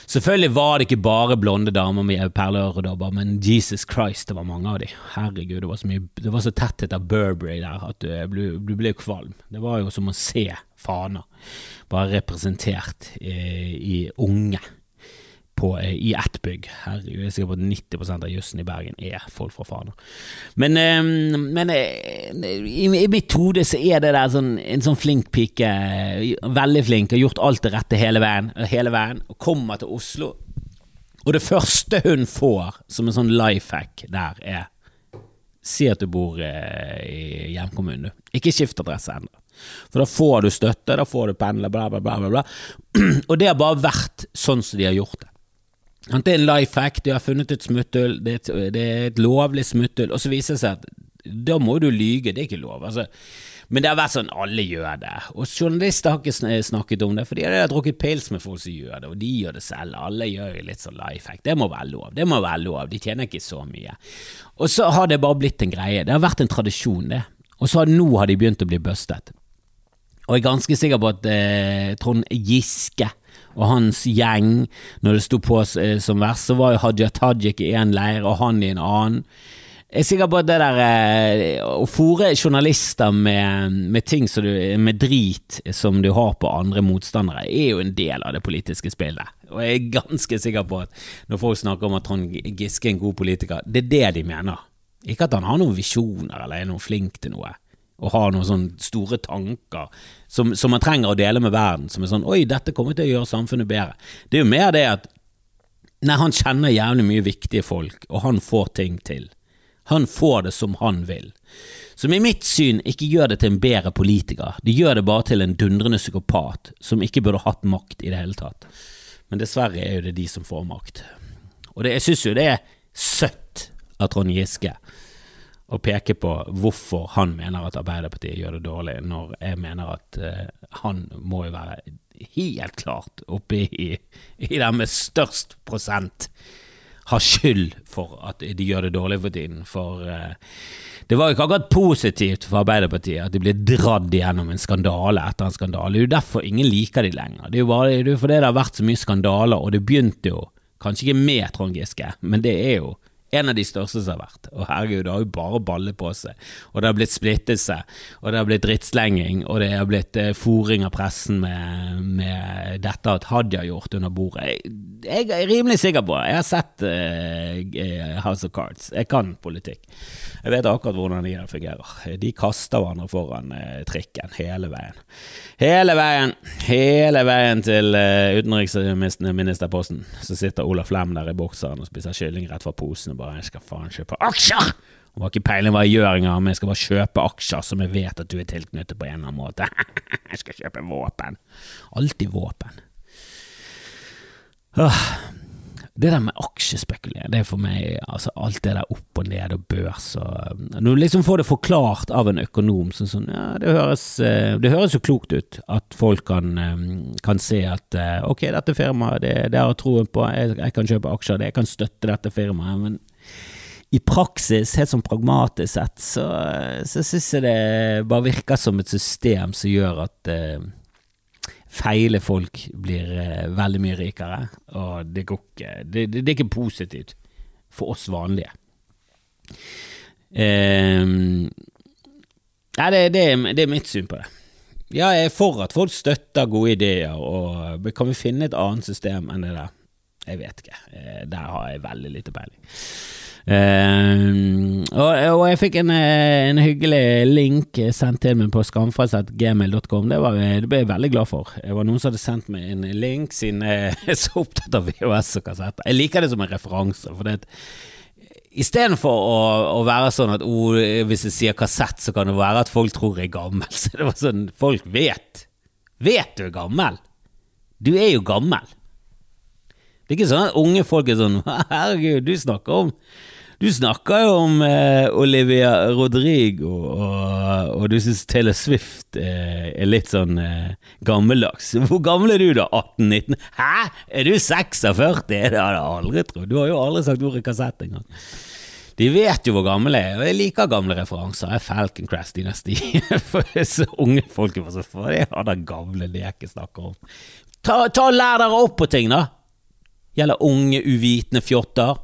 Selvfølgelig var det ikke bare blonde damer med perleøredobber, men Jesus Christ, det var mange av de. Herregud, det var så, mye, det var så tetthet av Burberry der at du, du, du ble kvalm. Det var jo som å se faner bare representert i, i unge på, eh, i ett bygg. Herregud, jeg er sikker på at 90% av jussen i Bergen er folk fra Fana. Men, eh, men i, i, mitt hode så er det der sånn, en sånn flink pike, veldig flink, har gjort alt det rette hele veien, hele veien, og kommer til Oslo. Og det første hun får som en sånn life hack der, er Si at du bor i hjemkommunen, du. Ikke skift adresse ennå. For da får du støtte, da får du pendler, bla, bla, bla, bla. Og det har bare vært sånn som de har gjort det. Det er en life hack, de har funnet et smutthull, det, det, er et lovlig smutthull, og så viser det seg at da må du lyge, det er ikke lov. altså men det har vært sånn, alle gjør det. Og journalister har ikke snakket om det, for de har drukket pils med folk som gjør det, og de gjør det selv. Alle gjør litt sånn life hack. Det må være lov. Det må være lov. De tjener ikke så mye. Og så har det bare blitt en greie. Det har vært en tradisjon, det. Og så har, nå har de begynt å bli bustet. Og jeg er ganske sikker på at eh, Trond Giske og hans gjeng, når det sto på eh, som verst, så var jo Hadia Tajik i en leir og han i en annen. Jeg er sikker på at det der eh, å fòre journalister med, med ting du, med drit som du har på andre motstandere, er jo en del av det politiske spillet. Og jeg er ganske sikker på at når folk snakker om at Trond Giske er en god politiker, det er det de mener. Ikke at han har noen visjoner eller er noe flink til noe og har noen sånne store tanker som, som, man trenger å dele med verden, som er sånn 'oi, dette kommer til å gjøre samfunnet bedre'. Det er jo mer det at Nei, han kjenner jævlig mye viktige folk, og han får ting til. Han får det som han vil. Som i mitt syn ikke gjør det til en bedre politiker, de gjør det bare til en dundrende psykopat som ikke burde hatt makt i det hele tatt. Men dessverre er jo det de som får makt. Og det, jeg synes jo det er søtt av Trond Giske og peke på hvorfor han mener at Arbeiderpartiet gjør det dårlig, når jeg mener at uh, han må jo være helt klart oppe i, i den med størst prosent har skyld for at de gjør det dårlig for tiden. For uh, det var jo ikke akkurat positivt for Arbeiderpartiet at de ble dratt gjennom en skandale etter en skandale. Det er jo derfor ingen liker de lenger. Det er jo bare det er fordi det har vært så mye skandaler, og det begynte jo kanskje ikke med Trond Giske, men det er jo en av de største som har vært. Og herregud, det har jo bare ballet på seg. Og det har blitt splittelse, og det har blitt drittslenging, og det har blitt eh, fòring av pressen med, med, dette at Hadia har gjort under bordet. Jeg, er rimelig sikker på Jeg har sett uh, House of Cards. Jeg kan politikk. Jeg vet akkurat hvordan de fungerer. De kaster hverandre foran uh, trikken hele veien. Hele veien, hele veien til uh, utenriksministerposten. Så sitter Olaf Lem der i bokseren og spiser kylling rett fra posen og bare 'Jeg skal faen kjøpe aksjer!' Jeg har ikke peiling hva jeg gjør engang, men jeg skal bare kjøpe aksjer som jeg vet at du er tilknyttet på en eller annen måte. jeg skal kjøpe våpen. Alltid våpen. Det der med aksjespekulering, det er for meg altså alt det der opp og ned og børs og Når du liksom får det forklart av en økonom sånn sånn, ja, det høres, eh, det høres jo klokt ut at folk kan, eh, kan se at eh, ok, dette firmaet, det, det har jeg troen på, jeg, jeg, kan kjøpe aksjer, jeg kan støtte dette firmaet, men i praksis, helt sånn pragmatisk sett, så, så syns jeg det bare virker som et system som gjør at feile folk blir eh, veldig mye rikere, og det går ikke det, det, det, er ikke positivt for oss vanlige. Eh, nei, det, det, er mitt syn på det. Ja, jeg er for at folk støtter gode ideer, og kan vi finne et annet system enn det der? Jeg vet ikke. Eh, der har jeg veldig lite peiling. Uh, og, og, jeg fikk en, eh, en, hyggelig link sendt til meg på skamfrelst.gmail.com. Det, det ble jeg veldig glad for. Det var noen som hadde sendt meg en link, siden jeg er så opptatt av VHS og kassetter. Jeg liker det som en referanse. for det Istedenfor å, å være sånn at oh, hvis jeg sier kassett, så kan det være at folk tror jeg er gammel. Så det var sånn, Folk vet. Vet du er gammel? Du er jo gammel. Det er ikke sånn at unge folk er sånn Herregud, du snakker om du snakker jo om eh, Olivia Rodrigo, og, og du syns Taylor Swift eh, er litt sånn eh, gammeldags. Hvor gammel er du, da? 18-19? Hæ? Er du 46? Det hadde jeg aldri trodd. Du har jo aldri sagt ordet kassett engang. De vet jo hvor gammel jeg er, og jeg liker gamle referanser. Jeg er Falcon Crest Dynasty. For disse unge folk er så for det er den gamle leken snakker om. Ta, ta Lær dere opp på ting, da! Gjelder unge, uvitende fjotter.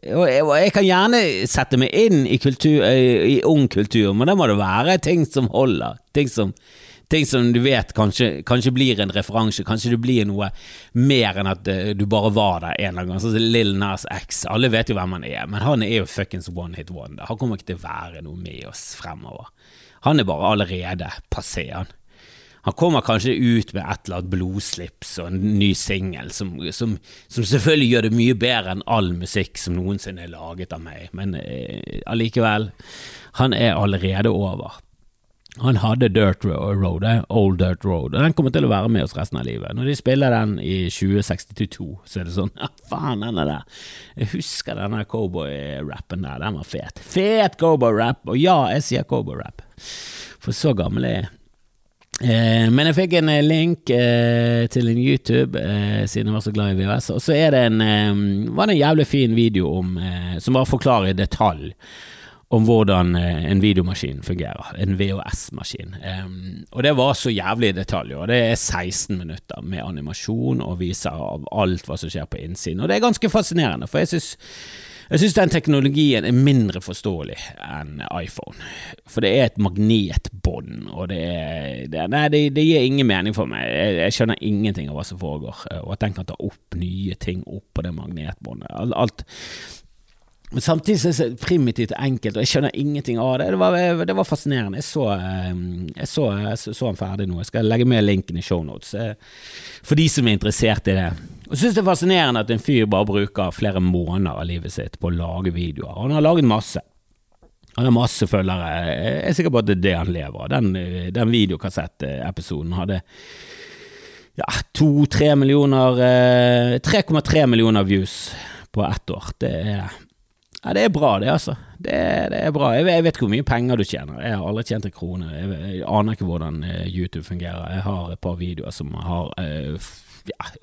Og jeg, jeg, kan gjerne sette meg inn i, kultur, i, i ung kultur, men da må det være ting som holder. Ting som, Ting som du vet kanskje, kanskje blir en referanse, kanskje det blir noe mer enn at uh, du bare var der en eller annen gang. Sånn som Lill Nas X, alle vet jo hvem han er, men han er jo fuckings one hit wonder. Han kommer ikke til å være noe med oss fremover. Han er bare allerede passé, han. Han kommer kanskje ut med et eller annet blodslips og en ny singel som, som, som, selvfølgelig gjør det mye bedre enn all musikk som noensinne er laget av meg, men eh, allikevel, han er allerede over. Han hadde Dirt Road, eh, Old Dirt Road, og den kommer til å være med oss resten av livet. Når de spiller den i 2062, så er det sånn Ja, faen, den er der. Jeg husker denne cowboy-rappen der, den var fet. Fet cowboy-rap, og ja, jeg sier cowboy-rap, for så gammel er jeg. Eh, men jeg fikk en eh, link eh, til en YouTube, eh, siden jeg var så glad i VHS. Og så det en, eh, var det en jævlig fin video om, eh, som bare forklarer i detalj om hvordan en videomaskin fungerer. En VHS-maskin. og det var så jævlig i detalj. Og det er 16 minutter med animasjon og viser av alt hva som skjer på innsiden. Og det er ganske fascinerende, for jeg synes jeg syns den teknologien er mindre forståelig enn iPhone. For det er et magnetbånd, og det, er, det, nei, det, det, gir ingen mening for meg. Jeg, jeg, skjønner ingenting av hva som foregår, og at den kan ta opp nye ting opp på det magnetbåndet. Alt, men samtidig så er det primitivt og enkelt, og jeg skjønner ingenting av det. Det var, det var fascinerende. Jeg så, eh, jeg, så, jeg så, han ferdig nå. Jeg skal legge med linken i shownotes eh, for de som er interessert i det. Og Jeg syns det er fascinerende at en fyr bare bruker flere måneder av livet sitt på å lage videoer. Han har laget masse. Han har masse følgere. Jeg er sikker på at det er det han lever av. Den, den videokassettepisoden hadde ja, to-tre millioner 3,3 eh, millioner views på ett år. Det er ja, det er bra, det, altså. Det, det er bra. Jeg jeg vet, ikke hvor mye penger du tjener. Jeg har aldri tjent en krone. Jeg, jeg, aner ikke hvordan eh, YouTube fungerer. Jeg har et par videoer som har uh,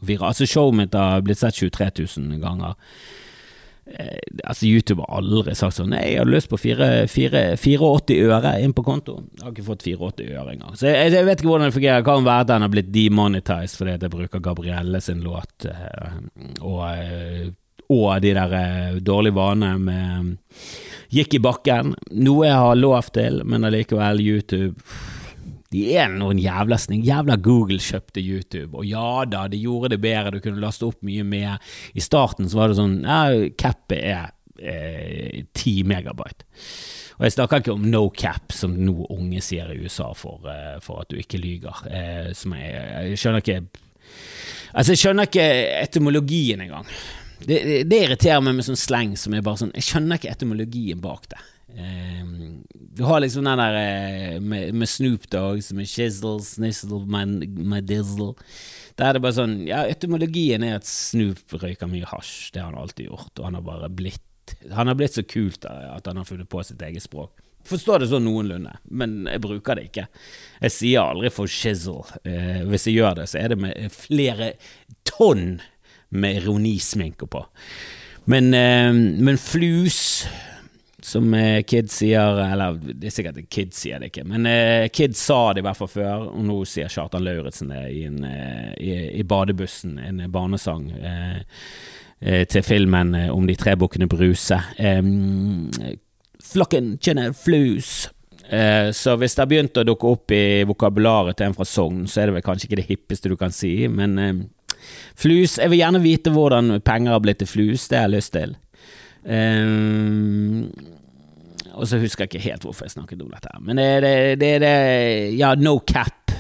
viral. Altså, showet mitt har blitt sett 23 000 ganger. Eh, altså YouTube har aldri sagt sånn Nei, jeg hadde lyst på 84 øre inn på konto. Jeg har ikke fått 84 øre engang. Så jeg, jeg, vet ikke hvordan det fungerer. Det kan være har blitt demonetized fordi jeg bruker Gabrielle sin låt. Eh, og eh, og de der eh, dårlige vanene med gikk i bakken. Noe jeg har lov til, men allikevel, YouTube de er noen jævla sning. Jævla Google kjøpte YouTube, og ja da, de gjorde det bedre, du kunne laste opp mye mer. I starten så var det sånn ja, cappet er eh, 10 megabyte. Og jeg snakker ikke om no cap, som nå unge sier i USA for, eh, for at du ikke lyger. Eh, jeg, jeg, skjønner ikke Altså, jeg skjønner ikke etymologien engang. Det, det, det, irriterer meg med sånn sleng som er bare sånn Jeg skjønner ikke etymologien bak det. Um, du har liksom den der uh, med, med, Snoop Som er Shizzle, Snizzle, my, dizzle. Der er det bare sånn Ja, etymologien er at Snoop røyker mye hasj. Det har han alltid gjort, og han har bare blitt Han har blitt så kult at han har funnet på sitt eget språk. Forstår det sånn noenlunde, men jeg bruker det ikke. Jeg sier aldri for shizzle. Uh, hvis jeg gjør det, så er det med flere tonn med ironisminke på. Men, eh, men flus, som eh, Kid sier Eller det er sikkert Kid sier det ikke, men eh, Kid sa det i hvert fall før, og nå sier Kjartan Lauritzen det i, en, i, i, badebussen, en barnesang. til filmen om de tre bukkene Bruse. flokken kjenner flus. så hvis det har begynt å dukke opp i vokabularet til en fra Sogn, så er det vel kanskje ikke det hippeste du kan si, men Flus Jeg vil gjerne vite hvordan penger har blitt til flus, det har jeg lyst til. Um, og så husker jeg ikke helt hvorfor jeg snakket om dette. Men det er det, det, Ja, no cap.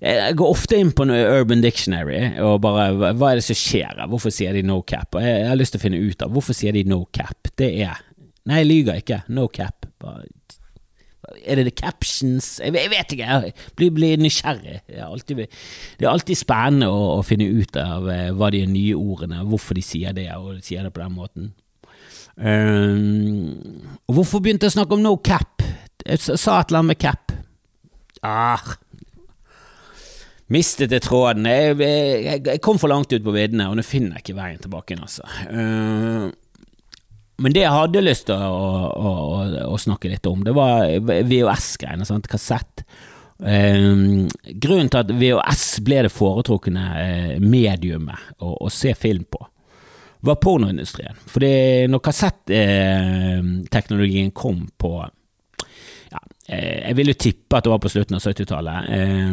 Jeg går ofte inn på Urban Dictionary og bare Hva er det som skjer her? Hvorfor sier de no cap? Og jeg, jeg har lyst til å finne ut av hvorfor sier de no cap. Det er Nei, jeg lyver ikke. No cap. Er det the captions? Jeg, jeg vet ikke, jeg blir, blir nysgjerrig. Det er, alltid, det er alltid spennende å, å, finne ut av uh, hva de nye ordene hvorfor de sier det, og de sier det på den måten. Um, hvorfor begynte jeg å snakke om no cap? Jeg sa et eller annet med cap. Ah, mistet jeg tråden. Jeg, jeg, jeg, kom for langt ut på viddene, og nå finner jeg ikke veien tilbake igjen, altså. Uh, men det jeg hadde lyst til å, å, å, å snakke litt om, det var VHS-greiene, kassett. Um, grunnen til at VHS ble det foretrukne uh, mediumet å, å, se film på, var pornoindustrien. Fordi når kassetteknologien kom på ja, eh, Jeg vil jo tippe at det var på slutten av 70-tallet. Eh,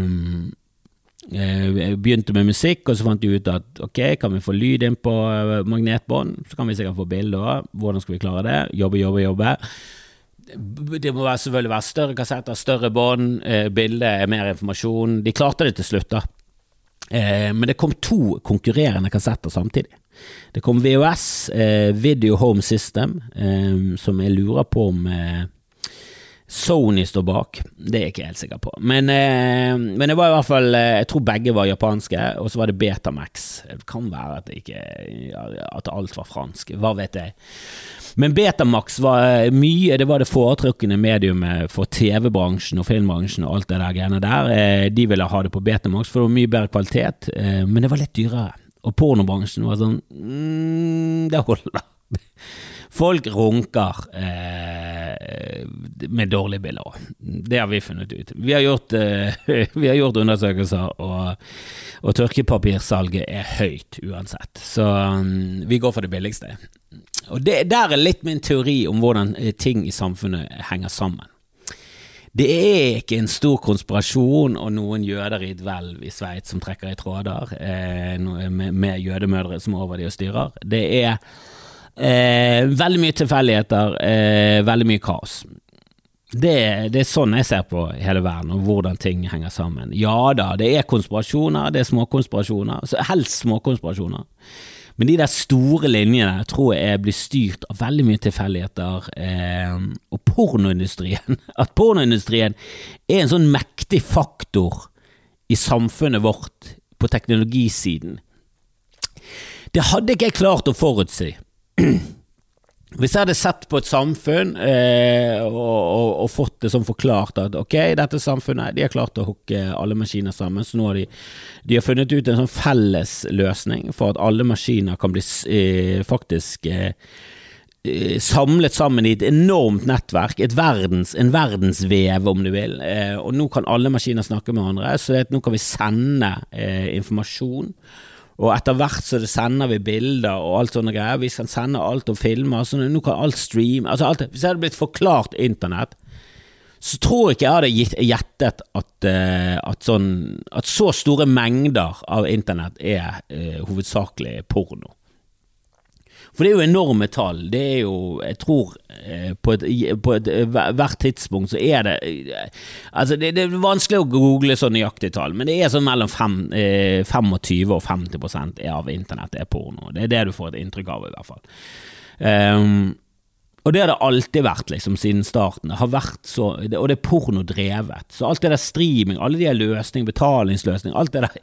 jeg begynte med musikk, og så fant jeg ut at ok, kan vi få lyd inn på magnetbånd, så kan vi sikkert få bilder. Hvordan skal vi klare det? Jobbe, jobbe, jobbe. Det må selvfølgelig være større kassetter, større bånd, bilder, bilde er mer informasjon. De klarte det til slutt, da. Eh, men det kom to konkurrerende kassetter samtidig. Det kom VHS, eh, Video Home System, eh, som jeg lurer på om eh, Sony står bak. Det er jeg ikke helt sikker på. Men, eh, men, det var i hvert fall Jeg tror begge var japanske, og så var det Betamax. Det kan være at, ikke, at alt var fransk. Hva vet jeg. Men Betamax var mye Det var det foretrukne mediumet for TV-bransjen og filmbransjen og alt det der greiene der. De ville ha det på Betamax, for det var mye bedre kvalitet, men det var litt dyrere. Og pornobransjen var sånn mm, Det holder. Folk runker eh, med dårlige bilder òg. Det har vi funnet ut. Vi har gjort, eh, vi har gjort undersøkelser, og, og tørkepapirsalget er høyt uansett. Så um, vi går for det billigste. Og det, Der er litt min teori om hvordan eh, ting i samfunnet henger sammen. Det er ikke en stor konspirasjon og noen jøder i et hvelv i Sveits som trekker i tråder, eh, med, med, jødemødre som er over de og styrer. Det er eh, veldig mye tilfeldigheter, eh, veldig mye kaos. Det, det, er sånn jeg ser på hele verden, og hvordan ting henger sammen. Ja da, det er konspirasjoner, det er småkonspirasjoner, helst småkonspirasjoner. Men de der store linjene tror jeg blir styrt av veldig mye tilfeldigheter. Eh, og pornoindustrien At pornoindustrien er en sånn mektig faktor i samfunnet vårt på teknologisiden. Det hadde ikke jeg klart å forutsi. Hvis jeg hadde sett på et samfunn eh, og, og, og, fått det sånn forklart at ok, dette samfunnet de har klart å hooke alle maskiner sammen, så nå har de, de har funnet ut en sånn felles løsning for at alle maskiner kan bli eh, faktisk eh, eh samlet sammen i et enormt nettverk, et verdens, en verdensvev om du vil, eh, og nå kan alle maskiner snakke med hverandre, så nå kan vi sende eh, informasjon og etter hvert så sender vi bilder og alt sånne greier. Vi kan sende alt og filme. Altså, nå kan alt streame. Altså, alt, hvis jeg hadde blitt forklart internett, så tror jeg ikke jeg hadde gjettet at, uh, at, sånn, at, så store mengder av internett er uh, hovedsakelig porno. For det er jo enorme tall. Det er jo, jeg tror eh, på, et, på et, eh, hvert tidspunkt så er det eh, Altså, det, det, er vanskelig å google så nøyaktige tall, men det er sånn mellom fem, 25 og 50% av internett er porno. Det er det du får et inntrykk av, i hvert fall. Um, og det har det alltid vært, liksom, siden starten. Det har vært så, og det er pornodrevet. Så alt det der streaming, alle de der løsninger, betalingsløsninger, alt det der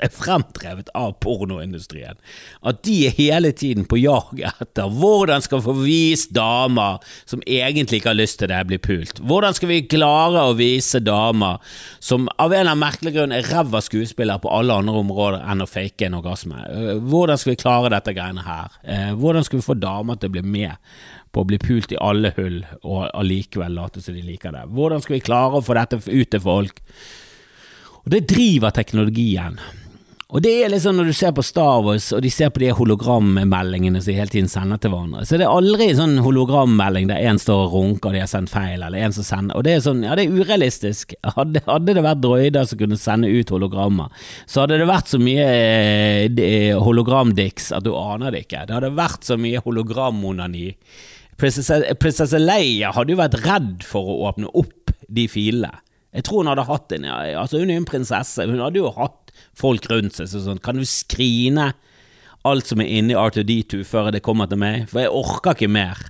er fremdrevet av pornoindustrien. At de er hele tiden på jag etter hvordan skal få vist damer som egentlig ikke har lyst til det, bli pult. Hvordan skal vi klare å vise damer som av en eller annen merkelig grunn er ræva skuespillere på alle andre områder enn å fake en orgasme? Hvordan skal vi klare dette greiene her? Eh, hvordan skal vi få damer til å bli med? På å bli pult i alle hull, og allikevel late som de liker det. Hvordan skal vi klare å få dette ut til folk? Og Det driver teknologien. Og det er liksom Når du ser på Star Wars, og de ser på de hologrammeldingene som de hele tiden sender til hverandre, så det er aldri sånn hologrammelding der en står og runker og de har sendt feil, eller en som sender Og det er sånn, ja, det er urealistisk. Hadde, hadde det vært droider som kunne sende ut hologrammer, så hadde det vært så mye eh, hologramdicks at du aner det ikke. Det hadde vært så mye hologrammonani Prinsesse Leia hadde jo vært redd for å åpne opp de filene. Jeg tror hun hadde hatt en Altså, hun er jo en prinsesse. Hun hadde jo hatt folk rundt seg så sånn Kan du skrine alt som er inni R2D2 før det kommer til meg? For jeg orker ikke mer.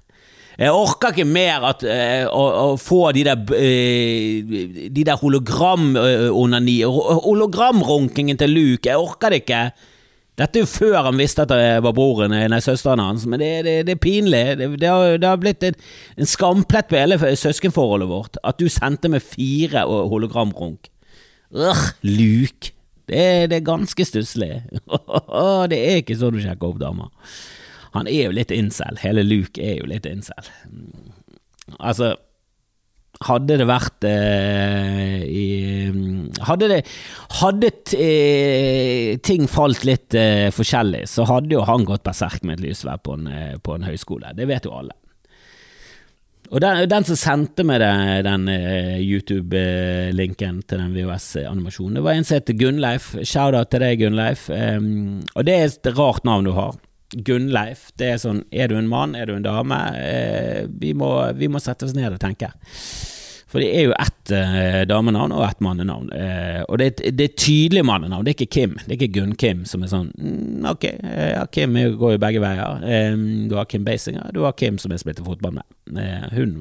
Jeg orker ikke mer at, uh, å, å, få de der, uh, de der hologram-onani Hologramrunkingen til Luke. Jeg orker det ikke. Dette er jo før han visste at det var broren, nei, søsteren hans, men det, det, det er pinlig. Det, det, har, har, blitt en, en skamplett på hele søskenforholdet vårt at du sendte med fire hologramrunk. Øh, Luke. Det, er ganske stusslig. det er ikke sånn du sjekker opp damer. Han er jo litt incel. Hele Luke er jo litt incel. Altså hadde det vært eh, i Hadde, det, hadde eh, ting falt litt eh, forskjellig, så hadde jo han gått berserk med et lysverd på, eh, på, en høyskole. Det vet jo alle. Og den, den, som sendte meg det, den uh, YouTube-linken til den VHS-animasjonen, det var en som heter Gunnleif. Shout-out til deg, Gunnleif. Um, og det er et rart navn du har. Gunnleif. Det er sånn, er du en mann, er du en dame? Eh, vi, må, vi, må, sette oss ned og tenke. For det er jo ett eh, damenavn og ett mannenavn. Eh, og det det er tydelig mannenavn, det er ikke Kim. Det er ikke Gunn-Kim som er sånn mm, Ok, ja, Kim går jo begge veier. Um, du har Kim Basinger, du har Kim som jeg spilte fotball med. Uh, hun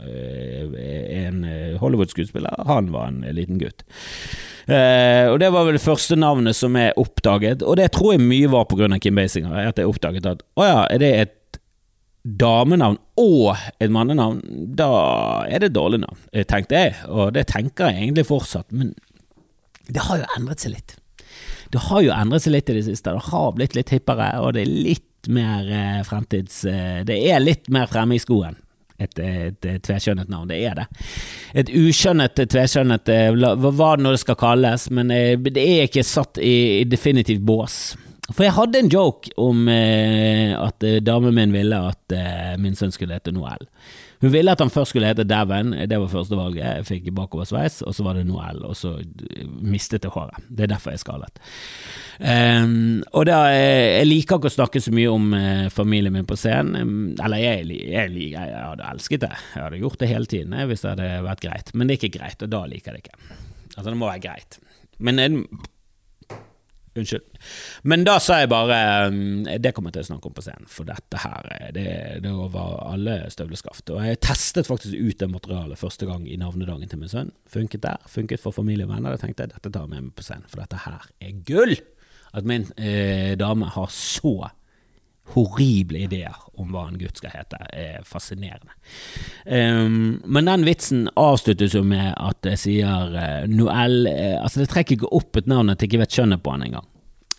en Hollywood-skuespiller, han var en liten gutt. og det var vel det første navnet som er oppdaget, og det tror jeg mye var pga. Kim Basinger. At jeg oppdaget at å ja, er det et damenavn og et mannenavn, da er det et dårlig navn, eh, tenkte jeg. Og det tenker jeg egentlig fortsatt, men det har jo endret seg litt. Det har jo endret seg litt i det siste. Det har blitt litt hippere, og det er litt mer eh, fremtids... Eh, det er litt mer fremme i skoen. Et, et, et tvekjønnet navn, det er det. Et ukjønnet tveskjønnet Hva hva det nå det skal kalles, men eh, det er ikke satt i, i definitivt bås. For jeg hadde en joke om eh, at eh, damen min ville at eh, min sønn skulle hete Noel. Hun ville at han først skulle hete Daven, det var første valget. Jeg fikk bakoversveis, og så var det Noel, og så eh, mistet jeg håret. Det er derfor jeg er skallet. Um, og da, eh, Jeg liker ikke å snakke så mye om uh, familien min på scenen. Eller jeg, jeg, jeg, jeg, hadde elsket det. Jeg hadde gjort det hele tiden hvis det hadde vært greit. Men det er ikke greit, og da liker jeg det ikke. Altså, det må være greit. Men Unnskyld. Men da sa jeg bare um, Det kommer jeg til å snakke om på scenen, for dette her det, det var alle støvleskaft. Og jeg testet faktisk ut det materialet første gang i navnedagen til min sønn. Funket der. Funket for familie og venner. Da tenkte jeg dette tar jeg med meg på scenen, for dette her er gull! At min eh, dame har så horrible ideer om hva en gutt skal hete, er fascinerende. Um, men den vitsen avsluttes jo med at jeg sier uh, Noel uh, Altså, det trekker ikke opp et navn at jeg ikke vet kjønnet på han engang.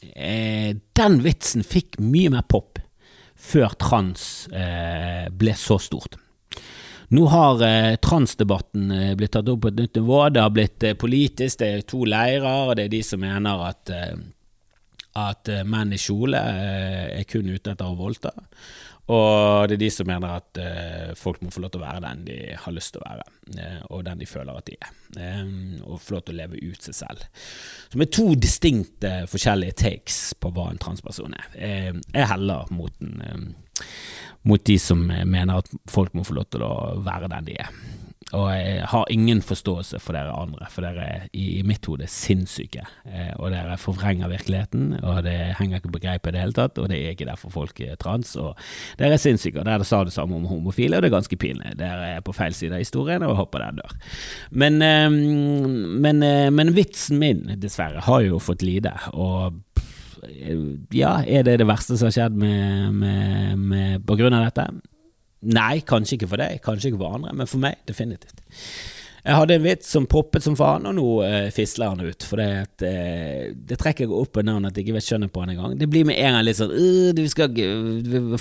Uh, den vitsen fikk mye mer pop før trans ble så stort. Nå har eh, transdebatten eh, blitt tatt opp på et nytt nivå. Det har blitt eh, politisk. Det er to leirer. og Det er de som mener at at eh, menn i kjole eh, er kun ute etter å voldta. Og det er de som mener at eh, folk må få lov til å være den de har lyst til å være, og den de føler at de er. Og få lov til å leve ut seg selv. Som er to distinkte forskjellige takes på hva en transperson er. Jeg heller mot, den, mot de som mener at folk må få lov til å være den de er. Og jeg har ingen forståelse for dere andre, for dere er i mitt hode sinnssyke. Eh, og dere forvrenger virkeligheten, og det henger ikke på greip i det hele tatt. Og det er ikke derfor folk er trans. Og dere er sinnssyke. Og dere sa det samme om homofile, og det er ganske pinlig. Dere er på feil side av historien, og håper dere dør. Men, ehm, men, eh, men vitsen min, dessverre, har jo fått lide. Og ja, er det det verste som har skjedd med, med, med, på grunn av dette? Nei, kanskje ikke for deg, kanskje ikke for andre, men for meg definitivt. Jeg hadde en vits som poppet som faen, og nå eh, fisler han ut. For det, uh, det trekker jeg opp et navn at jeg ikke vet skjønnet på han engang. Det blir med en gang litt sånn uh, du skal,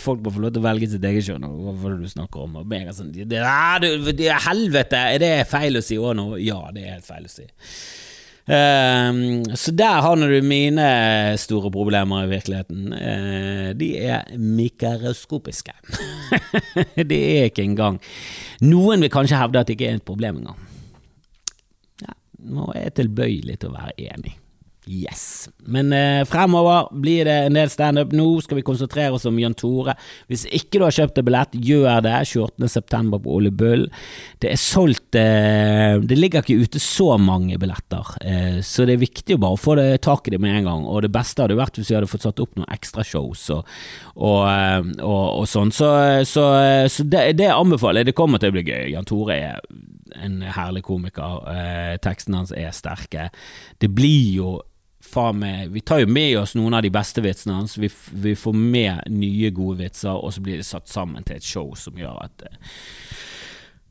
Folk må få lov til å velge sitt eget kjønn, hva er det du snakker om? Og med en gang sånn det, det, Helvete, er det feil å si òg nå? Ja, det er helt feil å si. Uh, så der har du mine store problemer i virkeligheten. Uh, de er mikroskopiske. det er ikke engang Noen vil kanskje hevde at det ikke er et problem engang. Ja, nå er jeg tilbøyelig til å være enig. Yes. Men eh, fremover blir det en del standup. Nå skal vi konsentrere oss om Jan Tore. Hvis ikke du har kjøpt deg billett, gjør det. 28.9. på Ole Bull. Det er solgt eh, Det ligger ikke ute så mange billetter, eh, så det er viktig å bare få det tak i det med en gang. Og det beste hadde vært hvis vi hadde fått satt opp noen ekstrashows og, og, eh, og, og sånn. Så, så, så det, det anbefaler jeg. Det kommer til å bli gøy. Jan Tore er en herlig komiker. Eh, tekstene hans er sterke. Det blir jo faen meg Vi tar jo med oss noen av de beste vitsene hans. Vi, vi, får med nye, gode vitser, og så blir det satt sammen til et show som gjør at eh,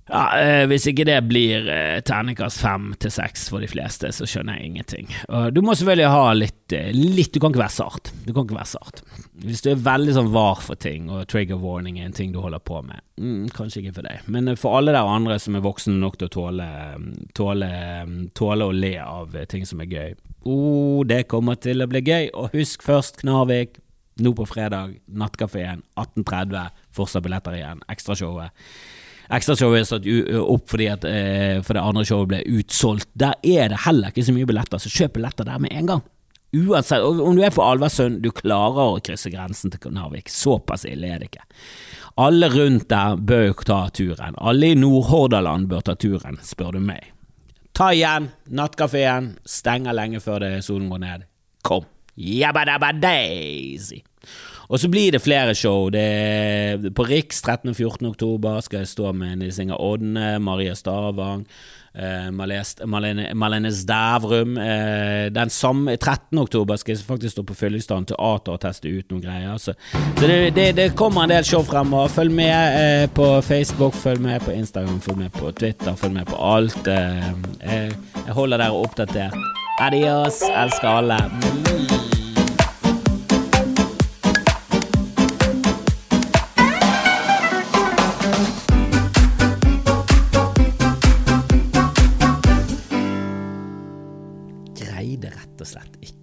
ja, eh, Hvis ikke det blir eh, terningkast fem til seks for de fleste, så skjønner jeg ingenting. Du må selvfølgelig ha litt, eh, litt Du kan ikke være sart. Du kan ikke være sart. Hvis du er veldig sånn var for ting, og trigger warning er en ting du holder på med, mm, kanskje ikke for deg. Men for alle der andre som er voksne nok til å tåle, tåle, tåle å le av ting som er gøy, oh, det kommer til å bli gøy. Og husk først Knarvik, nå på fredag, Nattkafeen 18.30, fortsatt billetter igjen, ekstrashowet. Ekstrashowet er satt opp fordi at eh, for det andre showet ble utsolgt. Der er det heller ikke så mye billetter, så kjøp billetter der med en gang. Uansett, om du er på Alversund, du klarer å krysse grensen til Narvik. Såpass ille er det ikke. Alle rundt der bør jo ta turen. Alle i Nordhordaland bør ta turen, spør du meg. Ta igjen, nattkafeen stenger lenge før det solen går ned. Kom. Jabba dabba daisy. Og så blir det flere show. Det på Riks 13. og 14. oktober skal jeg stå med Nils Inger Odne, Maria Stavang, eh, Malene, Malene Stavrum. Eh, den samme 13. oktober skal jeg faktisk stå på Fyllingstaden Teater og teste ut noen greier. Så, så det, det, det, kommer en del show fremover. Følg med eh, på Facebook, følg med på Instagram, følg med på Twitter, følg med på alt. Jeg holder dere oppdatert. Adios. Elsker alle. das lät Ich